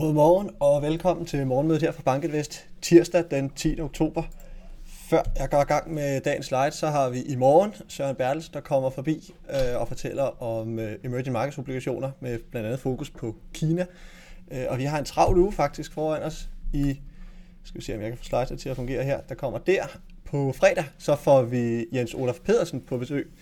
Godmorgen og velkommen til morgenmødet her fra Bankinvest tirsdag den 10. oktober. Før jeg går i gang med dagens slide, så har vi i morgen Søren Bertels, der kommer forbi øh, og fortæller om øh, emerging markets obligationer med blandt andet fokus på Kina. Øh, og vi har en travl uge faktisk foran os i, skal vi se om jeg kan få slides til at fungere her, der kommer der. På fredag så får vi Jens Olaf Pedersen på besøg,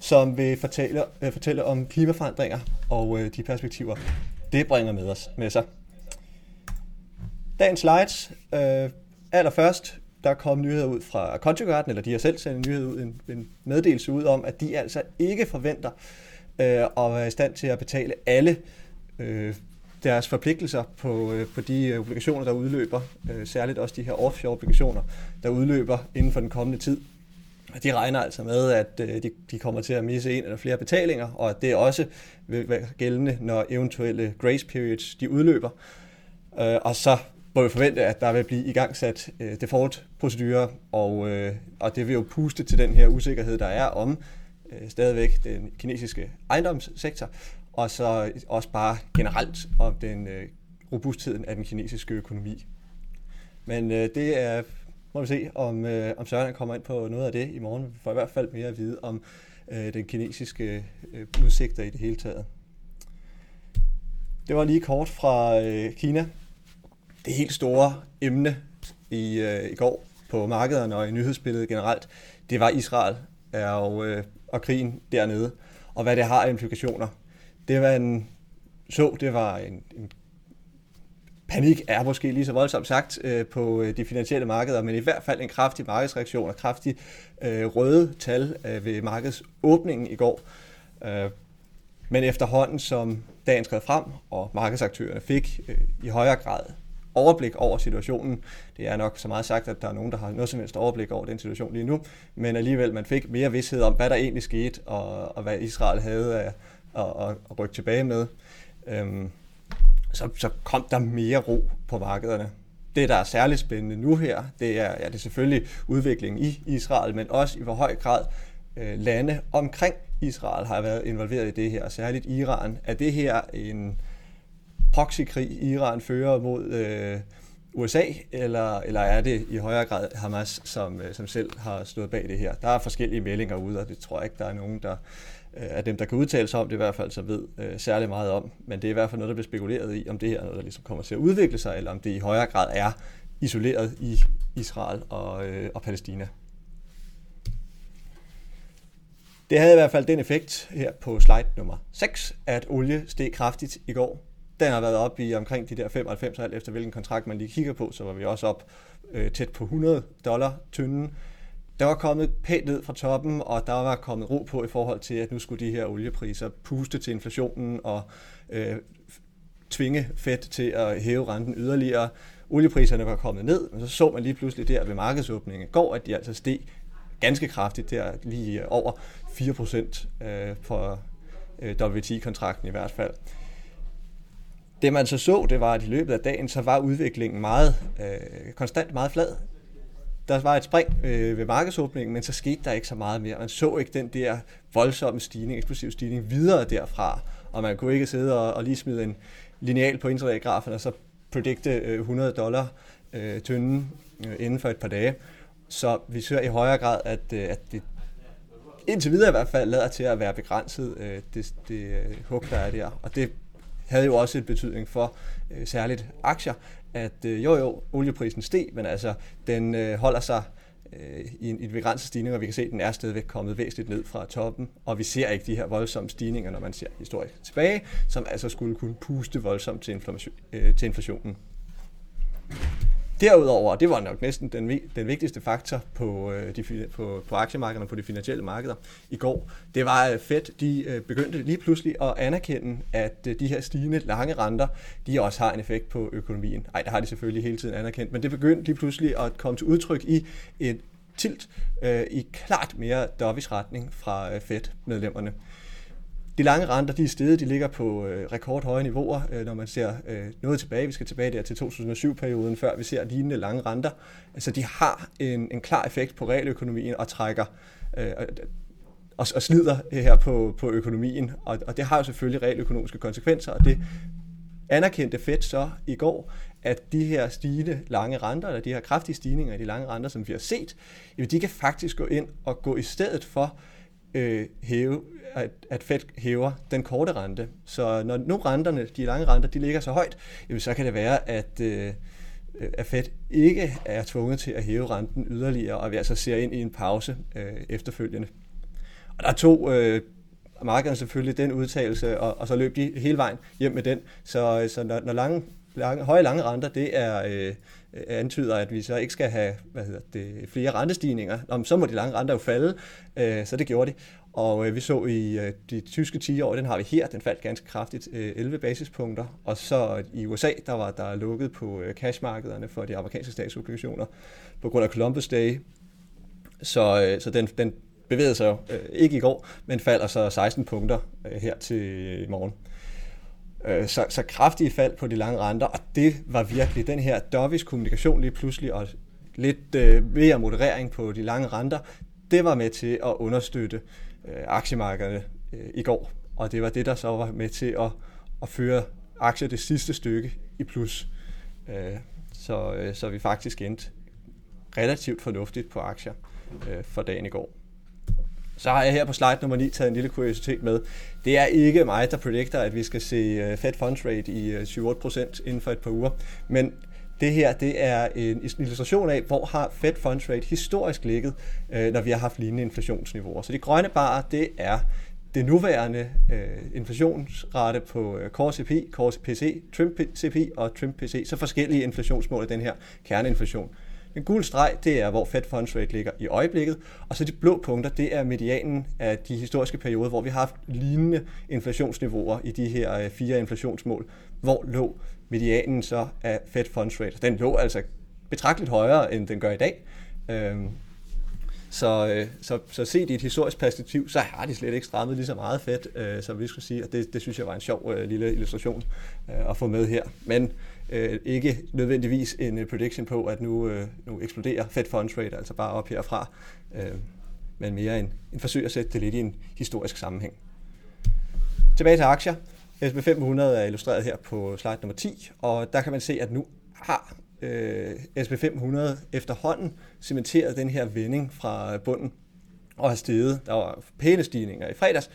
som vil fortælle, øh, fortælle om klimaforandringer og øh, de perspektiver, det bringer med os med sig. Dagens slides. Øh, allerførst, der kom nyheder ud fra Contigarden, eller de har selv sendt en nyhed ud, en, en meddelelse ud om, at de altså ikke forventer øh, at være i stand til at betale alle øh, deres forpligtelser på, øh, på de øh, obligationer, der udløber, øh, særligt også de her offshore-obligationer, der udløber inden for den kommende tid. De regner altså med, at øh, de, de kommer til at misse en eller flere betalinger, og at det også vil være gældende, når eventuelle grace periods de udløber. Øh, og så må vi forvente, at der vil blive igangsat øh, default-procedurer, og, øh, og det vil jo puste til den her usikkerhed, der er om øh, stadigvæk den kinesiske ejendomssektor, og så også bare generelt om den øh, robustheden af den kinesiske økonomi. Men øh, det er, må vi se, om, øh, om Søren kommer ind på noget af det i morgen. Vi får i hvert fald mere at vide om øh, den kinesiske øh, udsigter i det hele taget. Det var lige kort fra øh, Kina det helt store emne i, øh, i går på markederne og i nyhedsbilledet generelt, det var Israel og, øh, og krigen dernede, og hvad det har af implikationer. Det var en så, det var en, en panik er måske lige så voldsomt sagt øh, på øh, de finansielle markeder, men i hvert fald en kraftig markedsreaktion og kraftig øh, røde tal øh, ved markedsåbningen i går. Øh, men efterhånden som dagen skred frem, og markedsaktørerne fik øh, i højere grad overblik over situationen. Det er nok så meget sagt, at der er nogen, der har noget som helst overblik over den situation lige nu, men alligevel man fik mere vidshed om, hvad der egentlig skete, og, og hvad Israel havde at, at, at rykke tilbage med. Øhm, så, så kom der mere ro på markederne. Det, der er særligt spændende nu her, det er, ja, det er selvfølgelig udviklingen i Israel, men også i hvor høj grad øh, lande omkring Israel har været involveret i det her, særligt Iran. Er det her en, proxykrig, Iran fører mod øh, USA, eller, eller er det i højere grad Hamas, som, øh, som selv har stået bag det her? Der er forskellige meldinger ude, og det tror jeg ikke, der er nogen, der øh, af dem, der kan udtale sig om det i hvert fald, så ved øh, særlig meget om. Men det er i hvert fald noget, der bliver spekuleret i, om det her er noget, der ligesom kommer til at udvikle sig, eller om det i højere grad er isoleret i Israel og, øh, og Palæstina. Det havde i hvert fald den effekt her på slide nummer 6, at olie steg kraftigt i går. Den har været op i omkring de der 95, alt efter hvilken kontrakt man lige kigger på, så var vi også op øh, tæt på 100 dollar tynden. Der var kommet pænt ned fra toppen, og der var kommet ro på i forhold til, at nu skulle de her oliepriser puste til inflationen og øh, tvinge Fed til at hæve renten yderligere. Oliepriserne var kommet ned, men så så man lige pludselig der ved markedsåbningen går, at de altså steg ganske kraftigt der, lige over 4% øh, for øh, WTI-kontrakten i hvert fald. Det man så så, det var, at i løbet af dagen, så var udviklingen meget øh, konstant meget flad. Der var et spring øh, ved markedsåbningen, men så skete der ikke så meget mere. Man så ikke den der voldsomme stigning, eksplosiv stigning videre derfra, og man kunne ikke sidde og, og lige smide en lineal på intraday-grafen og så predikte øh, 100 dollar øh, tynden øh, inden for et par dage. Så vi ser i højere grad, at, øh, at det indtil videre i hvert fald lader til at være begrænset, øh, det, det øh, hug, der er der. Og det havde jo også et betydning for øh, særligt aktier, at øh, jo jo, olieprisen steg, men altså den øh, holder sig øh, i en, i en begrænset stigning, og vi kan se, at den er stadigvæk kommet væsentligt ned fra toppen, og vi ser ikke de her voldsomme stigninger, når man ser historisk tilbage, som altså skulle kunne puste voldsomt til, inflation, øh, til inflationen. Derudover, det var nok næsten den, den vigtigste faktor på, øh, de, på, på aktiemarkederne og på de finansielle markeder i går, det var, at Fed de øh, begyndte lige pludselig at anerkende, at øh, de her stigende lange renter, de også har en effekt på økonomien. Nej, det har de selvfølgelig hele tiden anerkendt, men det begyndte lige pludselig at komme til udtryk i et tilt øh, i klart mere dovish retning fra øh, Fed-medlemmerne. De lange renter, de er steget, de ligger på øh, rekordhøje niveauer, øh, når man ser øh, noget tilbage. Vi skal tilbage der til 2007-perioden, før vi ser lignende lange renter. Altså de har en, en klar effekt på realøkonomien og trækker øh, og, og slider her på, på økonomien. Og, og det har jo selvfølgelig realøkonomiske konsekvenser, og det anerkendte Fed så i går, at de her stigende lange renter, eller de her kraftige stigninger i de lange renter, som vi har set, jamen de kan faktisk gå ind og gå i stedet for øh, hæve, at, at Fed hæver den korte rente. Så når nu renterne, de lange renter, de ligger så højt, jamen så kan det være, at, øh, at Fed ikke er tvunget til at hæve renten yderligere, og vi altså ser ind i en pause øh, efterfølgende. Og der er to øh, markederne selvfølgelig den udtalelse, og, og så løb de hele vejen hjem med den. Så, øh, så når, når lange, lange, høje lange renter, det er øh, Øh, antyder, at vi så ikke skal have hvad hedder det, flere rentestigninger, Nå, så må de lange renter jo falde, øh, så det gjorde de. Og øh, vi så i de tyske 10 år, den har vi her, den faldt ganske kraftigt, 11 basispunkter. Og så i USA, der var der lukket på cashmarkederne for de amerikanske statsobligationer på grund af Columbus Day. Så, så den, den bevægede sig jo ikke i går, men falder så 16 punkter her til i morgen. Øh, så, så kraftige fald på de lange renter, og det var virkelig den her dovish kommunikation lige pludselig, og lidt øh, mere moderering på de lange renter, det var med til at understøtte øh, aktiemarkederne øh, i går. Og det var det, der så var med til at, at føre aktier det sidste stykke i plus. Øh, så, øh, så vi faktisk endte relativt fornuftigt på aktier øh, for dagen i går. Så har jeg her på slide nummer 9 taget en lille kuriositet med. Det er ikke mig, der predikter, at vi skal se øh, Fed Funds Rate i øh, 7-8% inden for et par uger. Men det her det er en illustration af, hvor har Fed Funds Rate historisk ligget, øh, når vi har haft lignende inflationsniveauer. Så de grønne barer, det er det nuværende øh, inflationsrate på øh, Core CPI, Core PC, Trim CPI og Trim PC, så forskellige inflationsmål af den her kerneinflation. Den gule streg, det er, hvor Fed Funds Rate ligger i øjeblikket, og så de blå punkter, det er medianen af de historiske perioder, hvor vi har haft lignende inflationsniveauer i de her øh, fire inflationsmål. Hvor lå medianen så af Fed Funds Rate? Den lå altså betragteligt højere, end den gør i dag. Øhm, så, øh, så, så set i et historisk perspektiv, så har de slet ikke strammet lige så meget fedt, øh, som vi skulle sige, og det, det synes jeg var en sjov øh, lille illustration øh, at få med her. Men øh, ikke nødvendigvis en øh, prediction på, at nu, øh, nu eksploderer Fed Funds Rate, altså bare op herfra, øh, men mere en, en forsøg at sætte det lidt i en historisk sammenhæng. Tilbage til aktier. S&P 500 er illustreret her på slide nummer 10, og der kan man se, at nu har øh, S&P 500 efterhånden cementeret den her vending fra bunden og har steget. Der var pæne stigninger i fredags,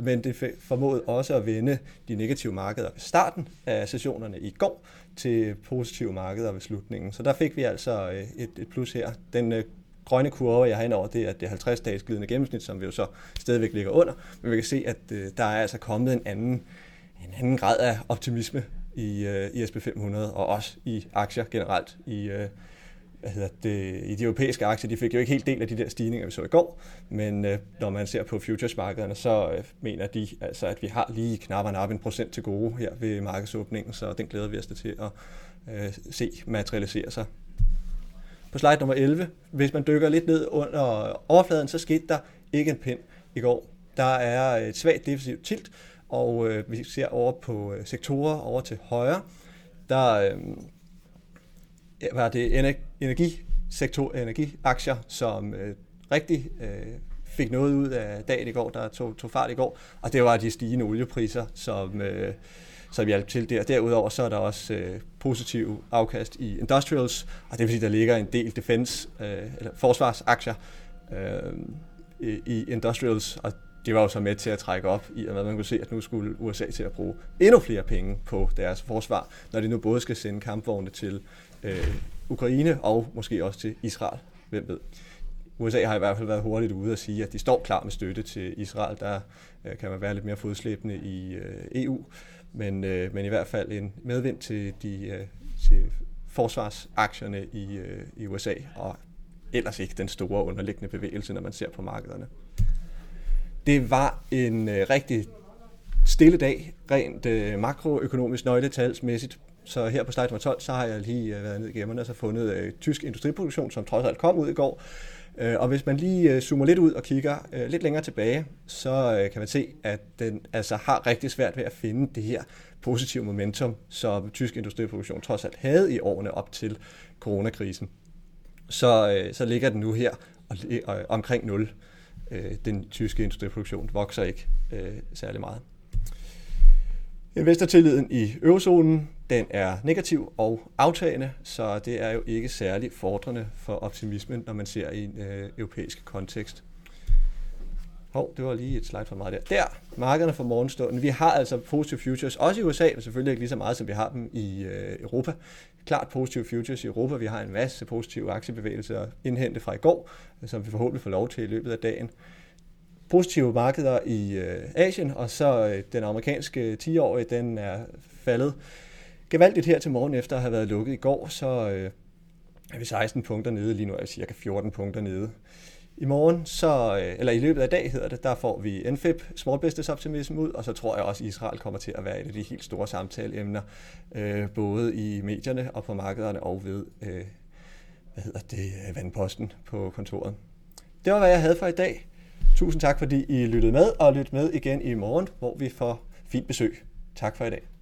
men det formåede også at vende de negative markeder ved starten af sessionerne i går til positive markeder ved slutningen. Så der fik vi altså øh, et, et plus her. Den øh, grønne kurve, jeg har indover, det er det 50-dages glidende gennemsnit, som vi jo så stadigvæk ligger under. Men vi kan se, at øh, der er altså kommet en anden, en anden grad af optimisme i, øh, i SP 500 og også i aktier generelt i, øh, hvad hedder det, i de europæiske aktier, de fik jo ikke helt del af de der stigninger, vi så i går, men øh, når man ser på futuresmarkederne, så øh, mener de altså, at vi har lige knap og en procent til gode her ved markedsåbningen, så den glæder vi os til at øh, se materialisere sig. På slide nummer 11, hvis man dykker lidt ned under overfladen, så skete der ikke en pind i går. Der er et svagt defensivt tilt, og øh, vi ser over på øh, sektorer over til højre, der øh, var det? Energisektor, energiaktier, som øh, rigtig øh, fik noget ud af dagen i går, der tog, tog fart i går, og det var de stigende oliepriser, som, øh, som hjalp til der. Derudover så er der også øh, positiv afkast i industrials, og det vil sige, der ligger en del defense, øh, eller forsvarsaktier øh, i, i industrials, og det var jo så med til at trække op i, at man kunne se, at nu skulle USA til at bruge endnu flere penge på deres forsvar, når de nu både skal sende kampvogne til øh, Ukraine og måske også til Israel. Hvem ved? USA har i hvert fald været hurtigt ude at sige, at de står klar med støtte til Israel. Der øh, kan man være lidt mere fodslæbende i øh, EU, men, øh, men i hvert fald en medvind til, de, øh, til forsvarsaktierne i, øh, i USA, og ellers ikke den store underliggende bevægelse, når man ser på markederne. Det var en øh, rigtig stille dag, rent øh, makroøkonomisk nøgletalsmæssigt. Så her på slide nummer 12, så har jeg lige øh, været ned i gemmerne og så fundet øh, tysk industriproduktion, som trods alt kom ud i går. Øh, og hvis man lige øh, zoomer lidt ud og kigger øh, lidt længere tilbage, så øh, kan man se, at den altså har rigtig svært ved at finde det her positive momentum, som tysk industriproduktion trods alt havde i årene op til coronakrisen. Så, øh, så ligger den nu her og, øh, omkring 0 øh, den tyske industriproduktion vokser ikke øh, særlig meget. Investortilliden i eurozonen, den er negativ og aftagende, så det er jo ikke særlig fordrende for optimismen, når man ser i en øh, europæisk kontekst. Hov, det var lige et slide for meget der. Der, markederne for morgenstunden. Vi har altså positive futures, også i USA, men selvfølgelig ikke lige så meget, som vi har dem i øh, Europa. Klart positive futures i Europa. Vi har en masse positive aktiebevægelser at indhente fra i går, øh, som vi forhåbentlig får lov til i løbet af dagen positive markeder i øh, Asien, og så øh, den amerikanske 10-årige, den er faldet gevaldigt her til morgen efter at have været lukket i går, så er vi 16 punkter nede, lige nu er vi cirka 14 punkter nede. I morgen, så, øh, eller i løbet af dag hedder det, der får vi NFIP, Small Business Optimism ud, og så tror jeg også, at Israel kommer til at være et af de helt store samtaleemner, øh, både i medierne og på markederne og ved, øh, hvad hedder det, øh, vandposten på kontoret. Det var, hvad jeg havde for i dag. Tusind tak, fordi I lyttede med, og lyt med igen i morgen, hvor vi får fint besøg. Tak for i dag.